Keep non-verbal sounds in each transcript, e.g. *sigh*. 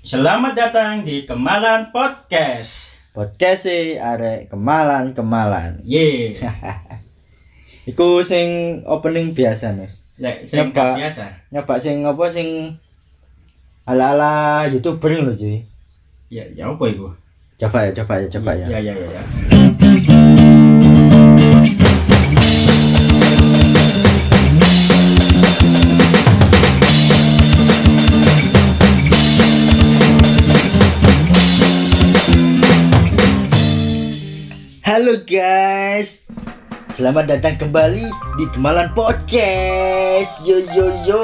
Selamat datang di Kemalan Podcast. Podcast sih arek kemalan kemalan. Ye. *laughs* Iku sing opening biasa nih. Lek sing Nyoba. biasa. Nyoba sing apa sing ala-ala youtuber lho cuy. Ya, ya apa iku? Coba ya, coba ya, coba ya. Ya, ya, ya, ya. Halo guys. Selamat datang kembali di Kemalan Podcast. Yo yo yo.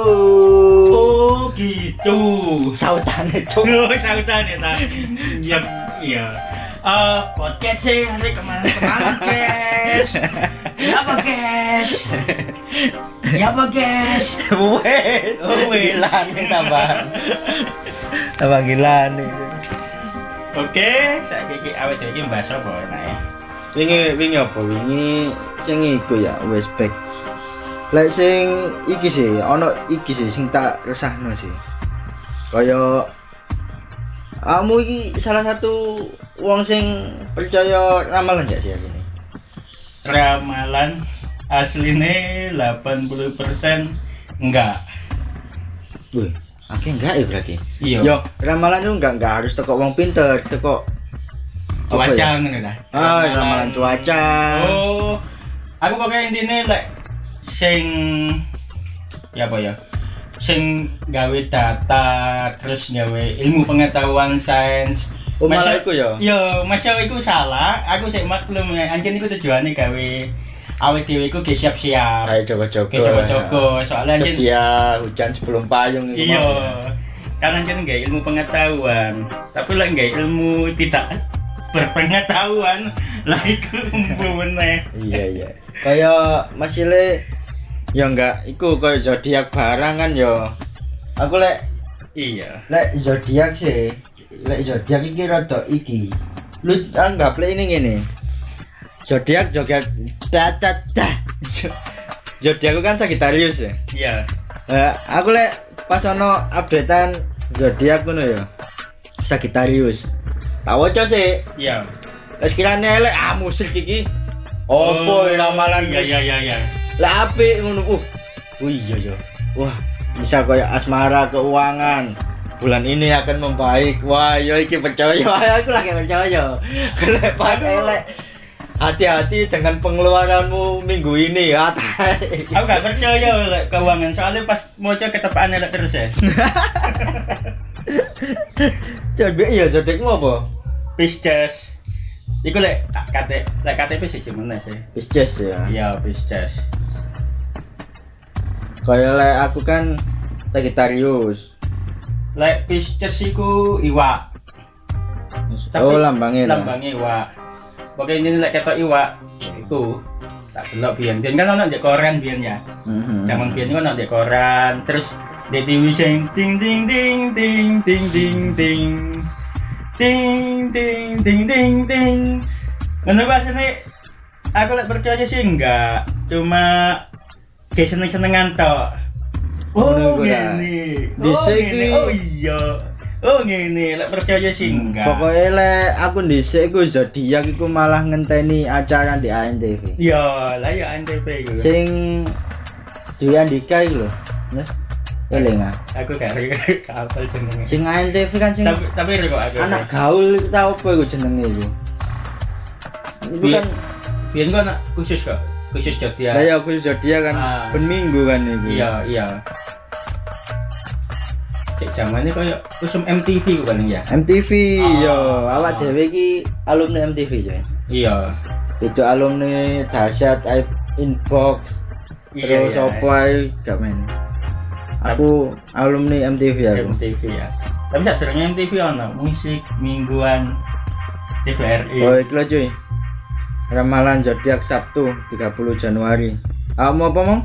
Oh, gitu. Sautan itu. *laughs* Oh, sautan ya, ta. Ya, iya. Eh, podcast sih, hari kemarin-kemarin, *laughs* guys. Ya apa, guys? Ya apa, guys? Wes. Oh, wes. Gila nih. Tambah nih. Oke, saya kiki awet iki mbahas apa enake? Wingi wingi apa wingi sing iku ya wis back. Lek sing iki sih ana iki sih sing tak resahno sih. Kaya kamu iki salah satu wong sing percaya ramalan ya sih ini. Ramalan aslinya 80% enggak. Wih, akeh enggak ya berarti? Iya. Yo, ramalan itu enggak enggak harus teko wong pinter, teko cuaca ya? ngono lah. Ah, ramalan cuaca. Oh. Aku pokoknya intine lek sing ya apa ya? Sing gawe data terus gawe ilmu pengetahuan sains. Oh, malah Masa- iku ya? Yo, masa iku salah. Aku sik maklum ya. Anjen iku tujuane gawe awet dhewe iku ge siap-siap. Ayo coba-coba. Ge coba-coba. Soalnya anjen Sedia hujan sebelum payung iku Iya. kan nggak ilmu pengetahuan, tapi lah nggak ilmu tidak berpengetahuan, lah itu meneh. iya iya. Kayak masih le ya enggak. Iku kayak zodiak barang kan yo. Aku lek Iya. lek zodiak sih lek zodiak iki rada iki. Lu anggap lek ini gini zodiak zodiak dah zodiak aku kan Sagittarius ya? Iya. Eh, aku lek pas ono updatean zodiak ngono ya. Sagittarius tak waca sih Iya. Wes kirane elek ah musik iki. Opo ramalan Iya iya iya iya. Lah apik ngono. Uh. Oh iya ya. Wah, misal kayak asmara keuangan. Bulan ini akan membaik. Wah, yo iki percaya. *laughs* Wah, aku lagi percaya. Lek pas elek. Hati-hati dengan pengeluaranmu minggu ini ya. *laughs* Aku gak percaya lek keuangan soalnya pas mau coba ketepaan elek terus ya. *laughs* Jadi ya zodiakmu apa? Pisces. Iku lek KT lek KTP sih cuman sih. Pisces ya. Iya Pisces. Kayak lek aku kan Sagittarius. Lek Pisces iku iwak. oh, lambangnya. lah. lambangnya iwak pokoknya ini lek ketok iwak iku tak delok biyen biyen kan ono di koran biyen ya Mhm. zaman biyen ono di koran terus di TV sing ting ting ting ting ting ting ting ting ting ting ting ting ngono ku asline aku lek percaya sih enggak cuma kayak seneng-senengan tok Oh, Oh, gini. Di Oh, sini- gini. Oh iya. Oh, ngene. Lek percaya sih enggak. Pokoknya lek aku dhisik iku zodiak iku malah ngenteni acara di ANTV. Ya, lah ya NTP iku. Sing Dwi Andika iku lho. Mas. Eling ah. Aku gak kapal jenenge. Sing ANTV kan sing Tapi tapi kok aku. anak gaul tau apa iku jenenge iku. Iku Biyen kan biyen kok anak khusus kok. Khusus Jogja. lah ya aku zodiak kan Ah. ben minggu kan iku. Iya, iya. Cek zamannya koyo usum MTV ku kan ya. MTV Ah. yo, awak dhewe iki alumni MTV ya. Iya. Itu alumni dahsyat inbox Iya, terus iya. apa gak main. Aku alumni MTV aku. MTV ya. Tapi sadurunge MTV ono musik mingguan TVRI. Oh, itu lah cuy. Ramalan zodiak Sabtu 30 Januari. Kamu apa mau?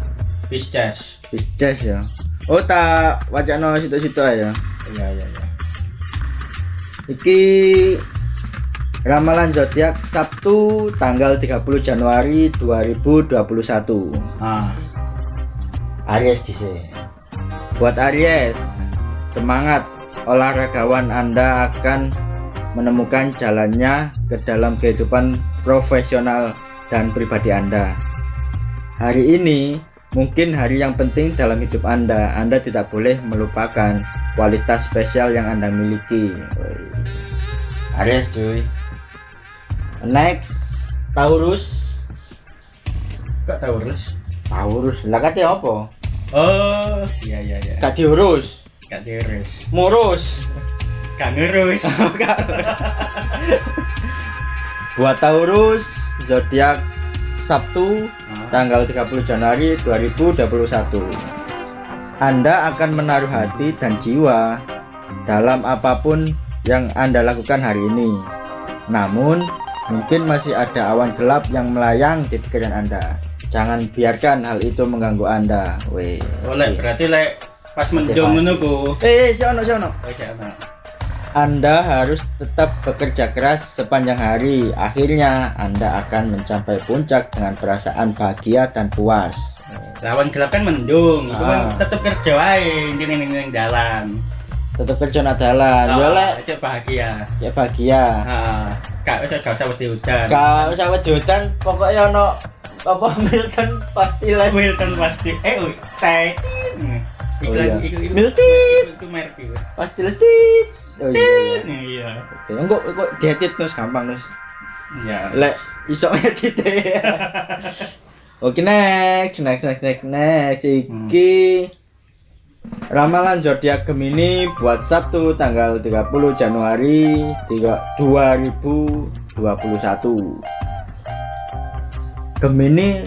Pisces. Pisces ya. Oh, tak wacana situ-situ aja. Iya, iya, iya. Iki ramalan zodiak Sabtu tanggal 30 Januari 2021. Ah. Aries di Buat Aries, semangat olahragawan Anda akan menemukan jalannya ke dalam kehidupan profesional dan pribadi Anda. Hari ini mungkin hari yang penting dalam hidup Anda. Anda tidak boleh melupakan kualitas spesial yang Anda miliki. Aries cuy. Next, Taurus. Kok Taurus? Taurus. Lah katanya apa? Oh, iya iya iya. Gak diurus. Gak diurus. Murus. *laughs* Gak ngurus. Buat Taurus, zodiak Sabtu Ah. tanggal 30 Januari 2021. Anda akan menaruh hati dan jiwa dalam apa pun yang Anda lakukan hari ini. Namun, mungkin masih ada awan gelap yang melayang di pikiran Anda. Jangan biarkan hal itu mengganggu Anda. Weh. Oleh berarti lek pas mendung ngono ku. Eh, si ono, si ono. Oh, jangan. Anda harus tetap bekerja keras sepanjang hari. Akhirnya, Anda akan mencapai puncak dengan perasaan bahagia dan puas. Lawan gelap kan mendung, itu kan Ah. tetep kerja wae ning ning dalan. Tetap kerja nak dalan. Ya lek, cek bahagia. ya bahagia. Heeh. Gak usah gak usah wedi hujan. Kau usah wedi hujan, pokoknya ono apa Milton pasti les. Wilton pasti eh teh. Hmm. Oh, Iklan iya. iku iku- Milton. Itu merek itu. Pasti les tit. Oh iya iya. Iya. Oke, enggak kok diedit nus gampang nus. Iya. Lek iso ngedit *laughs* Oke next, next, next, next, next. Iki ramalan zodiak Gemini buat Sabtu tanggal 30 Januari 3 2021. Gemini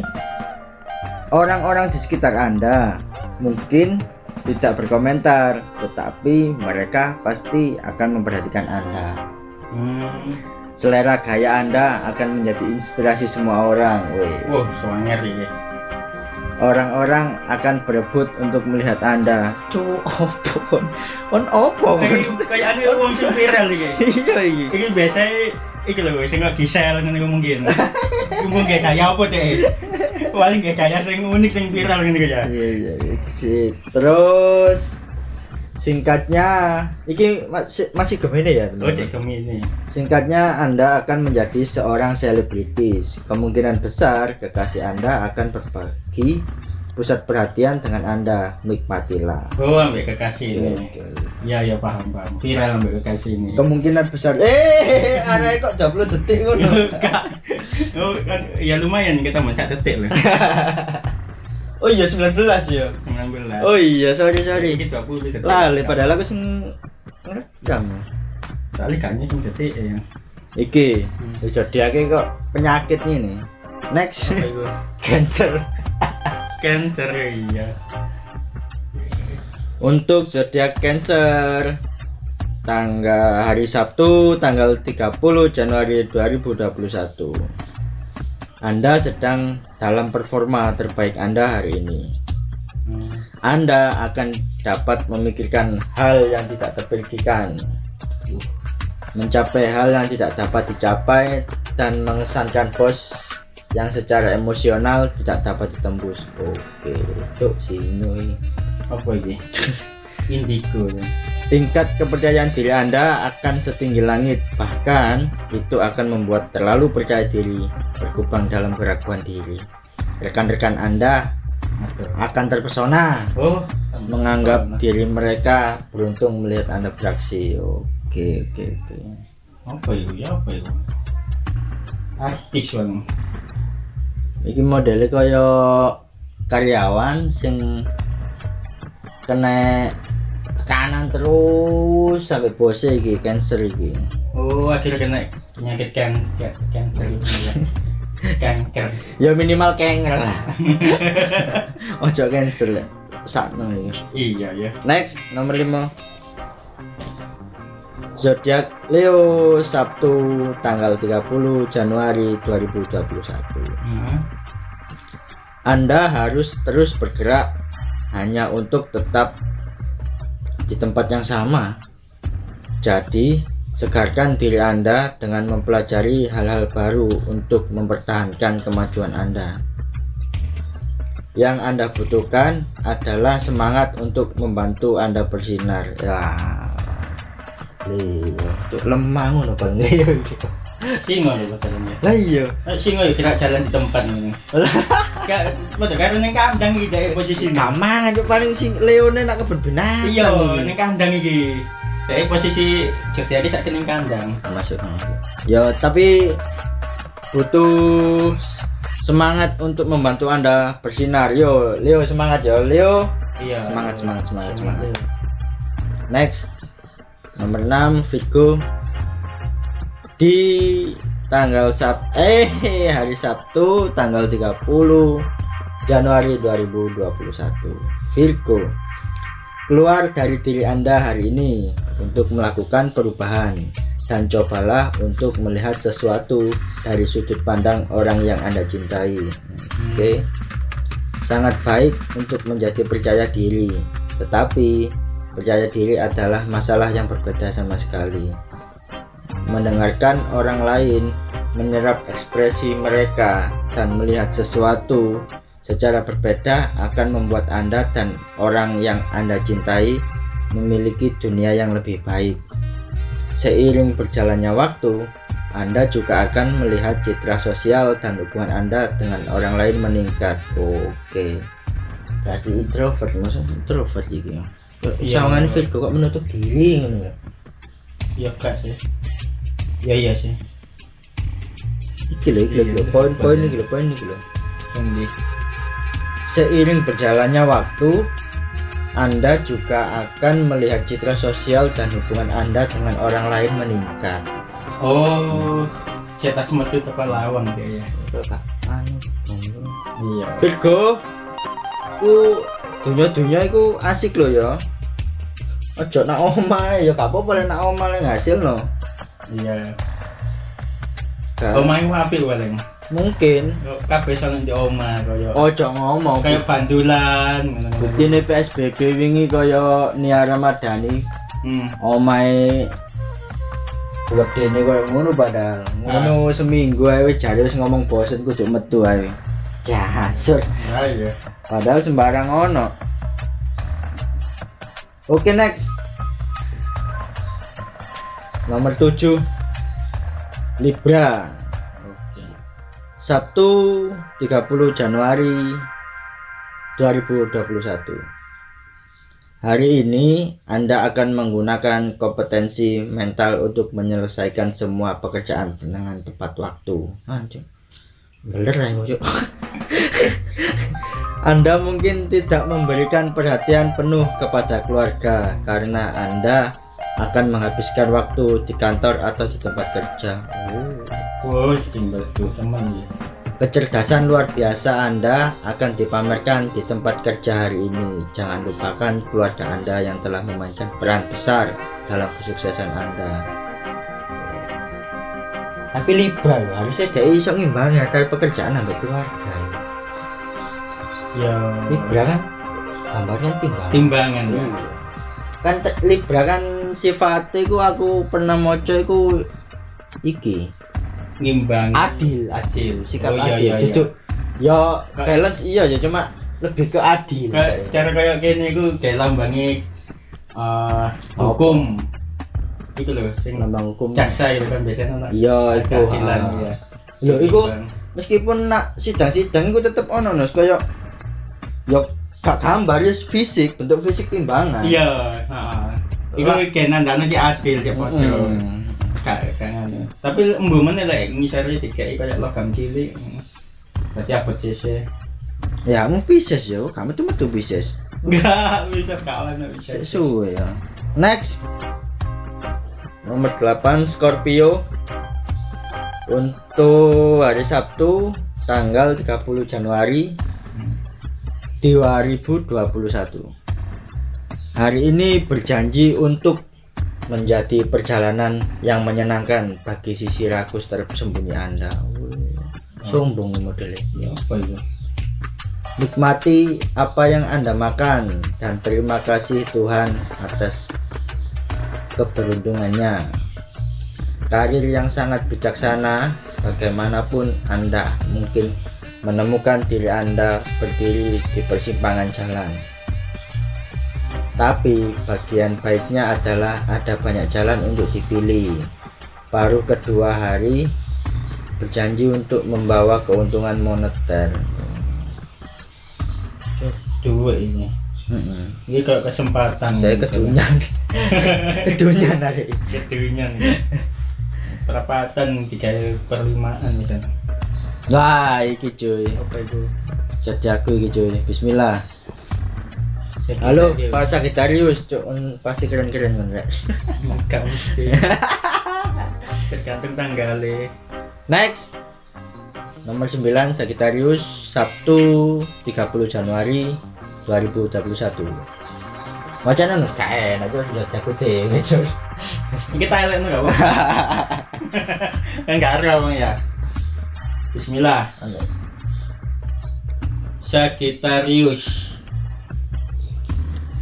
orang-orang di sekitar Anda mungkin tidak berkomentar, tetapi mereka pasti akan memperhatikan Anda. Hmm. Selera gaya Anda akan menjadi inspirasi semua orang. Weh. Wah, soalnya ya. Orang-orang akan berebut untuk melihat Anda. Cuk, opo? On opo? Kayak ane *laughs* wong sing viral iki. Iya iki. Iki biasa iki lho sing kok gisel ngene mungkin. Iku mungkin gaya apa teh? Paling gak gaya sing unik sing viral ngene ya. Iya iya iya. Terus singkatnya iki masih masih Gemini ya Oh, cek Gemini. Singkatnya Anda akan menjadi seorang selebritis. Kemungkinan besar kekasih Anda akan berbagi pusat perhatian dengan Anda. Nikmatilah. Oh, ambek kekasih ini. Iya, iya paham, paham. Viral ambek kekasih ini. Kemungkinan besar eh *laughs* arek kok 20 detik ngono. *laughs* Oh, kan ya lumayan kita masak detik loh. *laughs* Oh iya 19 ya. 19. Oh iya sorry sorry. Iki 20 detik. Lali padahal aku sing ngerekam. Soalnya kayaknya sing detik ya. Iki zodiaknya kok penyakit ini. Next *laughs* cancer. Cancer iya. Untuk zodiak Cancer tanggal hari Sabtu tanggal 30 Januari 2021. Anda sedang dalam performa terbaik Anda hari ini. Hmm. Anda akan dapat memikirkan hal yang tidak terpikirkan, mencapai hal yang tidak dapat dicapai, dan mengesankan bos yang secara emosional tidak dapat ditembus. Oke, cuk sini. Apa iki? *laughs* Indigo. ya. Tingkat kepercayaan diri Anda akan setinggi langit, bahkan itu akan membuat terlalu percaya diri, berkubang dalam keraguan diri. Rekan-rekan Anda akan terpesona Oh, menganggap diri mereka beruntung melihat Anda beraksi. Oke, oke, oke. apa itu ya apa itu artis bang Iki modelnya kaya karyawan sing kena tekanan terus sampai bosnya iki cancer iki. oh akhirnya kena penyakit kan kan- cancer itu ya *laughs* kanker Ya minimal kenger lah. *laughs* Ojo cancer lah. Sakno iki. iya ya Next nomor 5 Zodiak Leo Sabtu tanggal 30 Januari 2021 Hmm. Anda harus terus bergerak hanya untuk tetap di tempat yang sama. Jadi, segarkan diri Anda dengan mempelajari hal-hal baru untuk mempertahankan kemajuan Anda. Yang Anda butuhkan adalah semangat untuk membantu Anda bersinar. Ya, cuk lemah ngono iki. *laughs* Singo lho jalannya. Lah iya. Singo kira jalan di tempat. *laughs* Gak, macam karo ning kandang iki dhek posisi. Gampang aja paling sing Leone nak kebun binatang. Iya, iki. ning kandang iki. Dhek posisi jadi sak ning kandang. masuk ya tapi butuh semangat untuk membantu anda bersinar yo Leo semangat yo Leo Iya. Semangat, semangat, semangat, semangat. next nomor 6 Virgo di tanggal Sab eh hari Sabtu tanggal 30 Januari 2021 Virgo keluar dari diri Anda hari ini untuk melakukan perubahan dan cobalah untuk melihat sesuatu dari sudut pandang orang yang Anda cintai. Oke. Sangat baik untuk menjadi percaya diri, tetapi percaya diri adalah masalah yang berbeda sama sekali. Mendengarkan orang lain menyerap ekspresi mereka dan melihat sesuatu secara berbeda akan membuat Anda dan orang yang Anda cintai memiliki dunia yang lebih baik. Seiring berjalannya waktu, Anda juga akan melihat citra sosial dan hubungan Anda dengan orang lain meningkat. Oke. Berarti introvert, maksudnya introvert gitu ya. Virgo kok menutup diri ngono ya. Gak sih. Iya iya sih. Iki lho, iki lho, Iya, poin-poin betul. iki lho, poin iki lho. Endi? Seiring berjalannya waktu, Anda juga akan melihat citra sosial dan hubungan Anda dengan orang lain meningkat. Oh, cetak metu tekan lawang dia ya. Anu, Iya. Virgo, ku dunia-dunia iku asik loh ya. Ojo nak omah ya gak apa-apa lek nak omah lek ngasil no. Iya. Gak- Omah iku apik paling. Mungkin Kabeh sono di omah kaya ojo ngomong. kayak bandulan. Buktine PSBB wingi kaya Nia Ramadhani Hmm. omahe gedene koyo ngono padahal. Ngono seminggu ae wis jare wis ngomong bosen kudu metu ae. Jasur. Nah, iya. Padahal sembarang ono. Oke next. Nomor 7 Libra. Oke. Sabtu 30 Januari 2021. Hari ini Anda akan menggunakan kompetensi mental untuk menyelesaikan semua pekerjaan dengan tepat waktu. Anjir. Bener ya. Anda mungkin tidak memberikan perhatian penuh kepada keluarga karena Anda akan menghabiskan waktu di kantor atau di tempat kerja. Oh, tuh teman ya. Kecerdasan luar biasa Anda akan dipamerkan di tempat kerja hari ini. Jangan lupakan keluarga Anda yang telah memainkan peran besar dalam kesuksesan Anda. Tapi Libra loh, harusnya dia iso ngimbangi antara pekerjaan sampai keluarga. Ya. Libra kan gambarnya timbang. Timbangan. ya. Kan Libra kan sifatnya ku aku pernah moco iku iki Ngimbang. adil adil sikap Oh, iya, adil iya, iya. Duduk. ya balance iya ya cuma lebih ke adil Kayak cara kayak gini ku kayak lambangi eh hukum. Iku lho sing lambang hukum jaksa itu kan biasanya nak iya itu keadilan ya. Lho, iku- meskipun nak sidang-sidang iku tetep ono nos kaya ya gak gambar ya fisik bentuk fisik timbangan Iya, heeh. Iku Lah. kayak nandane ki adil ya gak ngono. Tapi embu meneh lek ngisari dikai kayak logam cilik. Dadi abot sih ya mau Pisces ya kamu tuh metu Pisces Enggak bisa kawan bisa. suwe ya next nomor 8 Scorpio untuk hari Sabtu tanggal 30 Januari 2021 hari ini berjanji untuk menjadi perjalanan yang menyenangkan bagi sisi rakus tersembunyi Anda sombong modelnya Ya apa itu? Nikmati apa yang Anda makan dan terima kasih Tuhan atas keberuntungannya. Karir yang sangat bijaksana, bagaimanapun Anda mungkin menemukan diri Anda berdiri di persimpangan jalan. Tapi bagian baiknya adalah ada banyak jalan untuk dipilih. Baru kedua hari berjanji untuk membawa keuntungan moneter. dua ini Mm-mm. ini kayak kesempatan Saya kedunyan. *laughs* kedunyan hari. kedunyan perapatan tiga perlimaan misalnya Wah, iki cuy. apa itu Jadi aku iki cuy. Bismillah. Halo, para Sagittarius, cuk, mm, pasti keren-keren kan, Rek. *laughs* Enggak mesti *laughs* tergantung tanggalnya Next. Nomor 9 Sagittarius Sabtu 30 Januari 2021. Macam mana? Kayak enak tuh sudah takut deh, Cuk. ini Thailand nggak apa *laughs* kan nggak ada bang ya Bismillah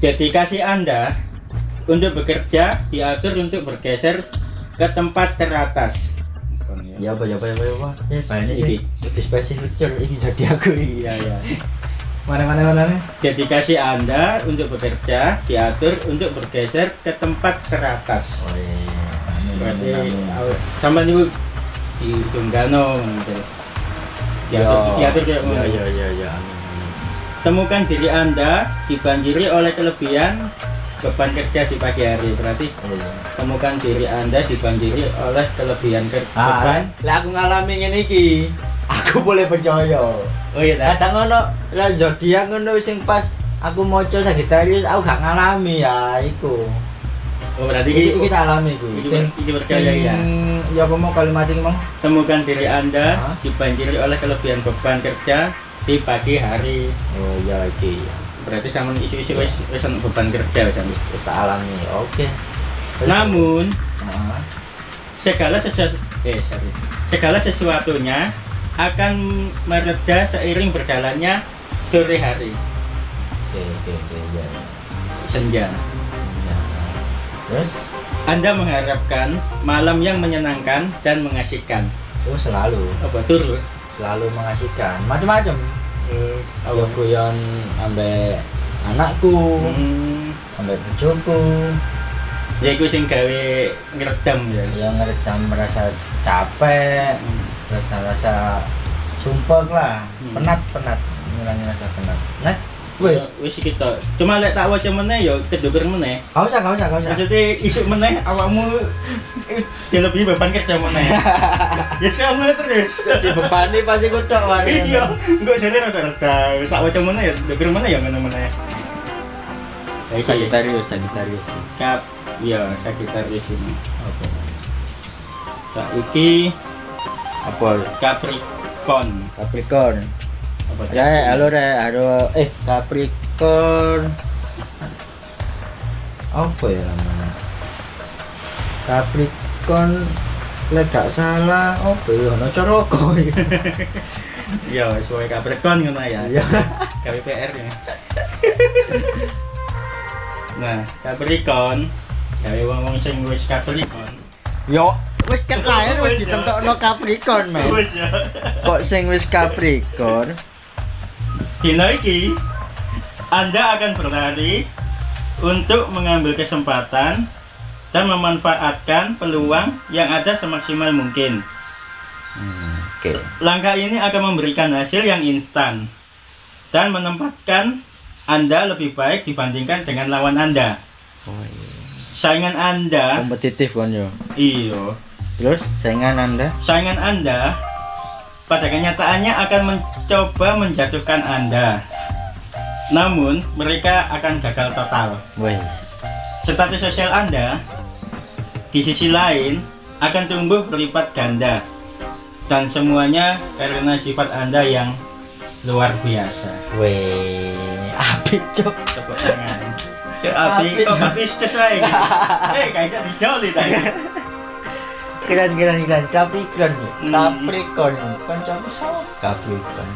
Sagittarius Dedikasi Anda untuk bekerja diatur untuk bergeser ke tempat teratas. Ya apa ya apa ya apa ya apa. Eh, banyak sih. Lebih spesifik ini jadi aku. Iya ya. *laughs* Mana mana mana. mana? Dedikasi Anda untuk bekerja diatur untuk bergeser ke tempat teratas. Oh iya. Amin, Berarti amin, amin. aw- sama niku di Tunggano gitu. Diatur diatur kayak ya ya ya ya amin. amin. Temukan diri Anda dibanjiri oleh kelebihan beban kerja di pagi hari. Berarti Oh, iya. temukan diri Anda dibanjiri oleh kelebihan ker- beban. Ah, lah aku ngalami ngene iki. Aku boleh percaya. Oh iya. Kadang ngono, lah zodiak ngono sing pas aku maca Sagittarius aku gak ngalami ya iku. Oh, berarti Iki iki iki tak alami iku. iki Sing iki percaya ya. Ya apa mau kalimat iki temukan diri Anda dibanjiri oleh kelebihan beban kerja di pagi hari. Oh iya iki. Berarti sama isu-isu wis wis beban kerja wis. Wis tak alami. Oke. Namun Heeh. segala sesuatu eh sorry. segala sesuatunya akan mereda seiring berjalannya sore hari Oke oke oke ya. senja. Ya. Terus Anda mengharapkan malam yang menyenangkan dan mengasihkan. oh selalu Apa tur? Selalu mengasihkan macam-macam Hmm, Aku guyon ambek anakku, Hmm, ambek bojoku, ya iku sing gawe ngeredam ya. yang ngeredam merasa capek, Hmm. rasa rasa sumpah lah, Hmm. penat penat, ngilangin rasa penat. Nah, wes, Wis kita. Cuma lek tak waca meneh ya kedukur meneh. kau usah kau usah kau usah. Maksudnya isuk meneh awakmu eh, dilebihi beban kerja meneh. *laughs* Ya sekarang meneh terus. Di beban ini pasti kutok wah. Iya, enggak jadi rata-rata. Tak waca meneh ya dukur meneh ya ngono meneh. Ya, iki. Sagittarius, Sagittarius. Kap, ya Sagittarius ini. Oke. Kak iki Apa? Capricorn. Capricorn. Ya, halo re, halo. Eh, Capricorn. Apa ya namanya? Capricorn lek gak salah apa ya ono coroko Ya, sesuai Capricorn ngono ya. Iya. *laughs* KPR ya. Nah, Capricorn gawe wong-wong sing wis Capricorn. Yo, wis ket lahir *laughs* wis ditentokno Capricorn, ya. Kok sing wis Capricorn? Dino iki Anda akan berlari untuk mengambil kesempatan dan memanfaatkan peluang yang ada semaksimal mungkin. Hmm, Oke. Langkah ini akan memberikan hasil yang instan dan menempatkan Anda lebih baik dibandingkan dengan lawan Anda. Oh iya. Saingan Anda, Kompetitif kan yo. iyo, Terus saingan Anda? saingan Anda pada kenyataannya akan mencoba menjatuhkan Anda. Namun, mereka akan gagal total. Wih. Status sosial Anda di sisi lain akan tumbuh berlipat ganda. Dan semuanya karena sifat Anda yang luar biasa. Wih. Apik, Cuk. Tepuk tangan. Abi, Apik. kok aja gitu? Eh, kayaknya dijoli tadi. Keren keren keren Capricorn. Hmm. Capricorn. Kan Capricorn. Capricorn.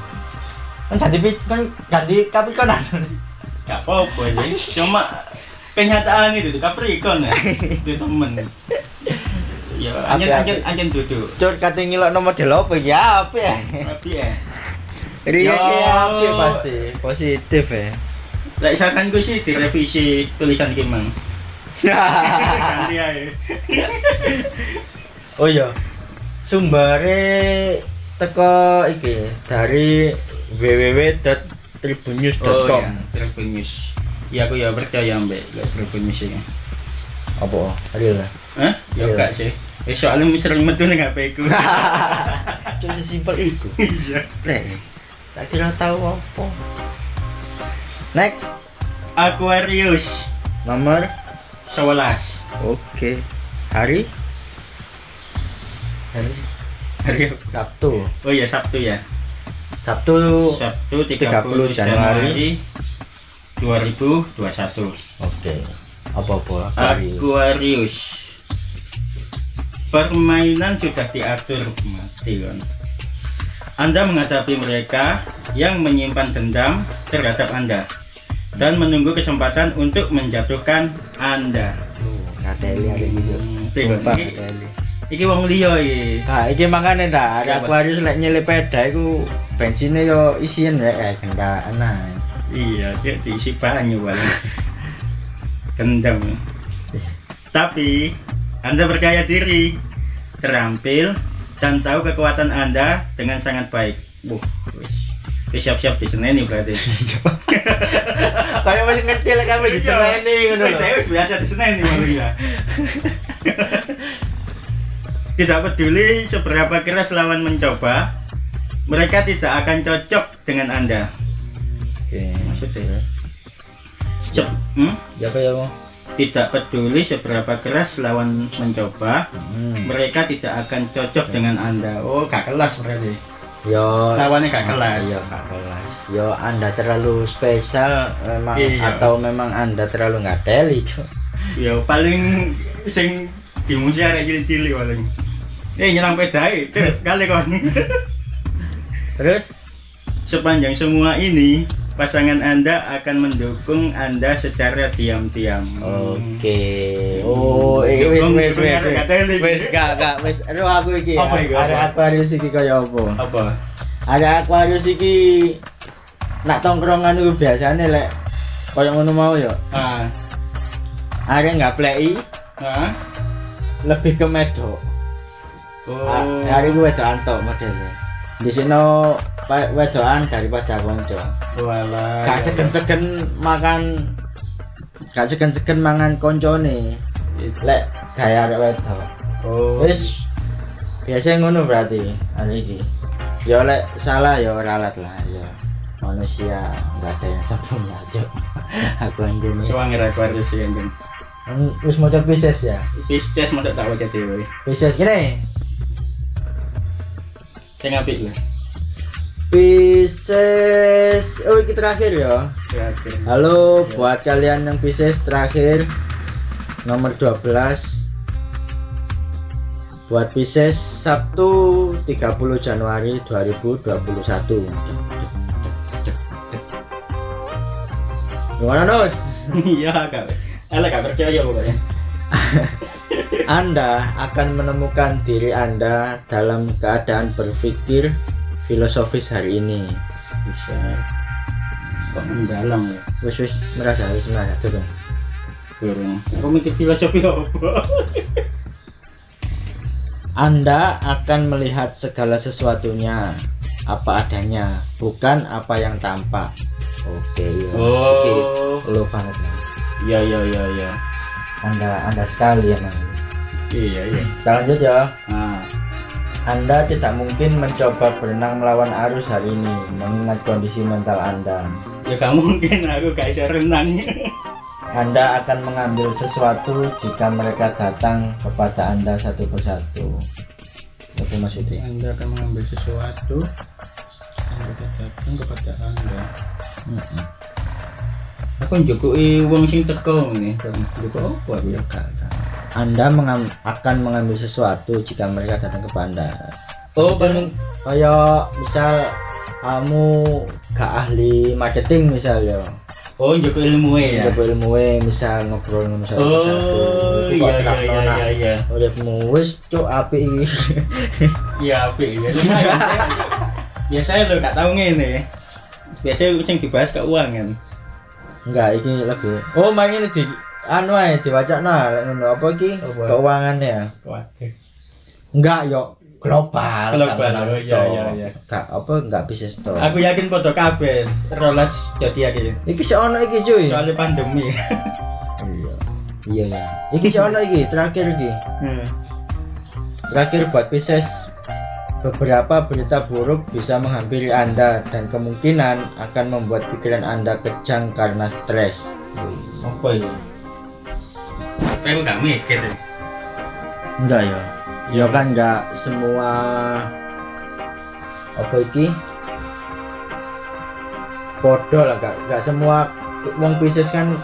Kan ganti bis kan ganti Capricorn. Gak apa-apa sih. Cuma kenyataan itu tuh Capricorn ya. Itu temen. Ya, anjen anjen anjen duduk. Cur kate ngilokno model apa ya? Apa ya? Tapi ya. Ria Yo. ya apa pasti positif ya. Lek saranku sih direvisi tulisan iki mang. *laughs* Ganti ae. Oh iya sumbare teko iki dari www.tribunnews.com Oh, iya, Tribun News. Iya aku ya percaya mbek lek Tribun News iki. apa real lah Hah? Ya gak sih. Eh soalnya sering metu ning HP ku. *laughs* cuma simpel iku Iya. Tak kira tahu apa next Aquarius nomor 11. oke hari hari Hari Sabtu Oh iya Sabtu ya. Sabtu Sabtu 30, 30 Januari 2021. oke apa-apa Aquarius Aquarius. Permainan sudah diatur mati kan. Anda menghadapi mereka yang menyimpan dendam terhadap Anda dan menunggu kesempatan untuk menjatuhkan Anda. ngateli ada gitu Tengok, Sumpah, iki- ngateli. Iki wong liya iki. Nah, iki makanya dah, ada Apa? Aquarius lek nyelip peda iku bensinnya yo isian ya eh kendaraan nah. Iya, dia diisi banyak paling. Dendam. Tapi Anda percaya diri, terampil, dan tahu kekuatan Anda dengan sangat baik. Wis siap-siap di Senin berarti. *laughs* Kayak masih ngerti lek kami di sana ini ngono saya wis biasa di Senin ya. *laughs* Tidak peduli seberapa keras lawan mencoba, mereka tidak akan cocok dengan Anda. Oke. Maksudnya, Cep, hmm? Ya apa ya mau? tidak peduli seberapa keras lawan mencoba, Hmm. mereka tidak akan cocok dengan Anda. Oh, gak kelas berarti. Yo Lawannya gak kelas. Iya, gak kelas. Yo Anda terlalu spesial memang Iya. atau memang Anda terlalu ngateli, Cuk. Ya paling sing dimuji arek cilik-cilik paling. Eh nyerang pedai, kali kon. Terus Sepanjang semua ini, pasangan Anda akan mendukung Anda secara diam-diam. Oke. Oh, iki wis wis wis. Wis gak gak wis. Aduh aku iki. Apa iki, Ada? Aquarius iki kaya apa? Apa? Ada Aquarius iki nak tongkrongan iku biasane lek kaya ngono mau ya. Ah, Ada nggak play ah. lebih ke medok. Oh. Ah, Hari gue wedokan tok modelnya. Di sini wedokan daripada konco. Walah. Gak segen-segen makan gak segen-segen mangan konco nih. Lek gaya arek wedok. Oh. Wis biasanya ngono berarti hari ini. Ya lek salah ya ralat lah ya. Manusia nggak ada yang sempurna aja. *laughs* Aku anjing. Suwanger Aquarius ya, anjing. Wis mau Pisces ya. Pisces mau tak wajah dewe. Pisces gini. Sing apik lah. Pisces. Oh, ini terakhir ya. Terakhir. Halo buat kalian yang Pisces terakhir nomor 12 buat Pisces Sabtu 30 Januari 2021 Gimana Nus? *laughs* Iya, kak. Elek gak percaya pokoknya. *laughs* Anda akan menemukan diri Anda dalam keadaan berpikir filosofis hari ini Bisa. Kok mendalam ya? Wis wis merasa wis merasa coba Kurang. Aku mikir filosofi apa? Anda akan melihat segala sesuatunya apa adanya, bukan apa yang tampak. Oke, ya. Oke, Oh. lo banget ya. Iya, iya, iya, iya. Anda Anda sekali ya, Mas. Iya, iya. Kita lanjut ya. Ah, Anda tidak mungkin mencoba berenang melawan arus hari ini, mengingat kondisi mental Anda. ya gak mungkin aku gak bisa renang. Anda akan mengambil sesuatu jika mereka datang kepada Anda satu persatu. Apa maksudnya? Anda akan mengambil sesuatu Anda datang kepada Anda. Aku njukui wong sing teko ngene. Njuk apa aku ya? Anda mengam- akan mengambil sesuatu jika mereka datang ke Anda. Oh, Mungkin kayak misal kamu gak ahli marketing misal ya. Oh, njuk ilmu ya. Coba ilmu misal ngobrol sama satu. Oh, kok iya iya iya iya iya. Uripmu wis cuk apik iki. Iya, apik ya. Lumayan. Biasanya lo gak tau ngene. Biasanya sing dibahas keuangan. Enggak, iki lebih. Oh, main ini di anu ae diwacakno lek ngono. Apa iki? Apa? Keuangannya ya. Waduh. Enggak, yo global. Global, oh, iya, iya, iya. Gak apa enggak bisa stop. Aku yakin foto kabeh rolas jadi iki. Iki sik ono iki, cuy. Soalnya pandemi. Iya. Iya ya. Iki sik ono iki, terakhir iki. Hmm. Terakhir buat Pisces beberapa berita buruk bisa menghampiri Anda dan kemungkinan akan membuat pikiran Anda kejang karena stres. Apa ya? Aku gak mikir. ya. Enggak ya. Ya kan enggak semua apa iki? Podo lah enggak enggak semua wong Pisces kan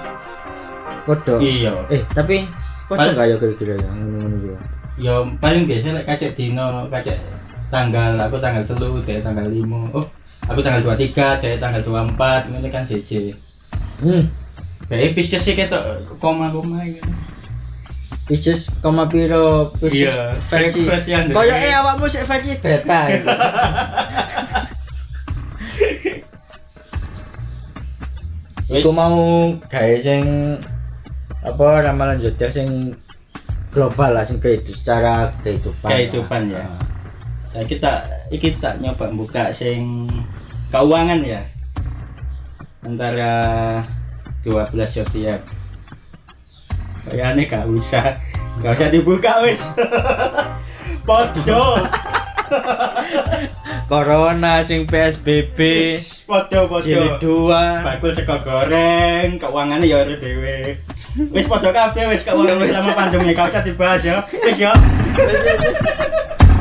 podo. Iya. Eh, tapi podo enggak ya kira-kira ya ngono-ngono ya. Ya paling biasa lek kacek dino, kacek tanggal aku tanggal telu, dia tanggal lima. Oh, aku tanggal 23, dia tanggal 24, ini kan DJ. Hmm. Kayak Pisces sih ketok koma-koma gitu. Pisces koma piro Pisces Iya, versi. Koyo eh awakmu sik versi beta. gitu. *laughs* Iku mau gawe sing apa ramalan zodiak sing global lah sing kehidupan secara kehidupan. Kehidupan ya. Ah. Nah, kita iki tak nyoba buka sing keuangan ya. Antara 12 zodiak. Kayaknya gak usah, gak usah dibuka wis. *laughs* Podo, *laughs* Corona sing PSBB podo, podo. jilid 2. Bakul sego goreng, keuangannya ya ora dhewe. Wis podo kabeh wis keuangan selama pandemi gak usah dibahas ya. Wis ya. *laughs*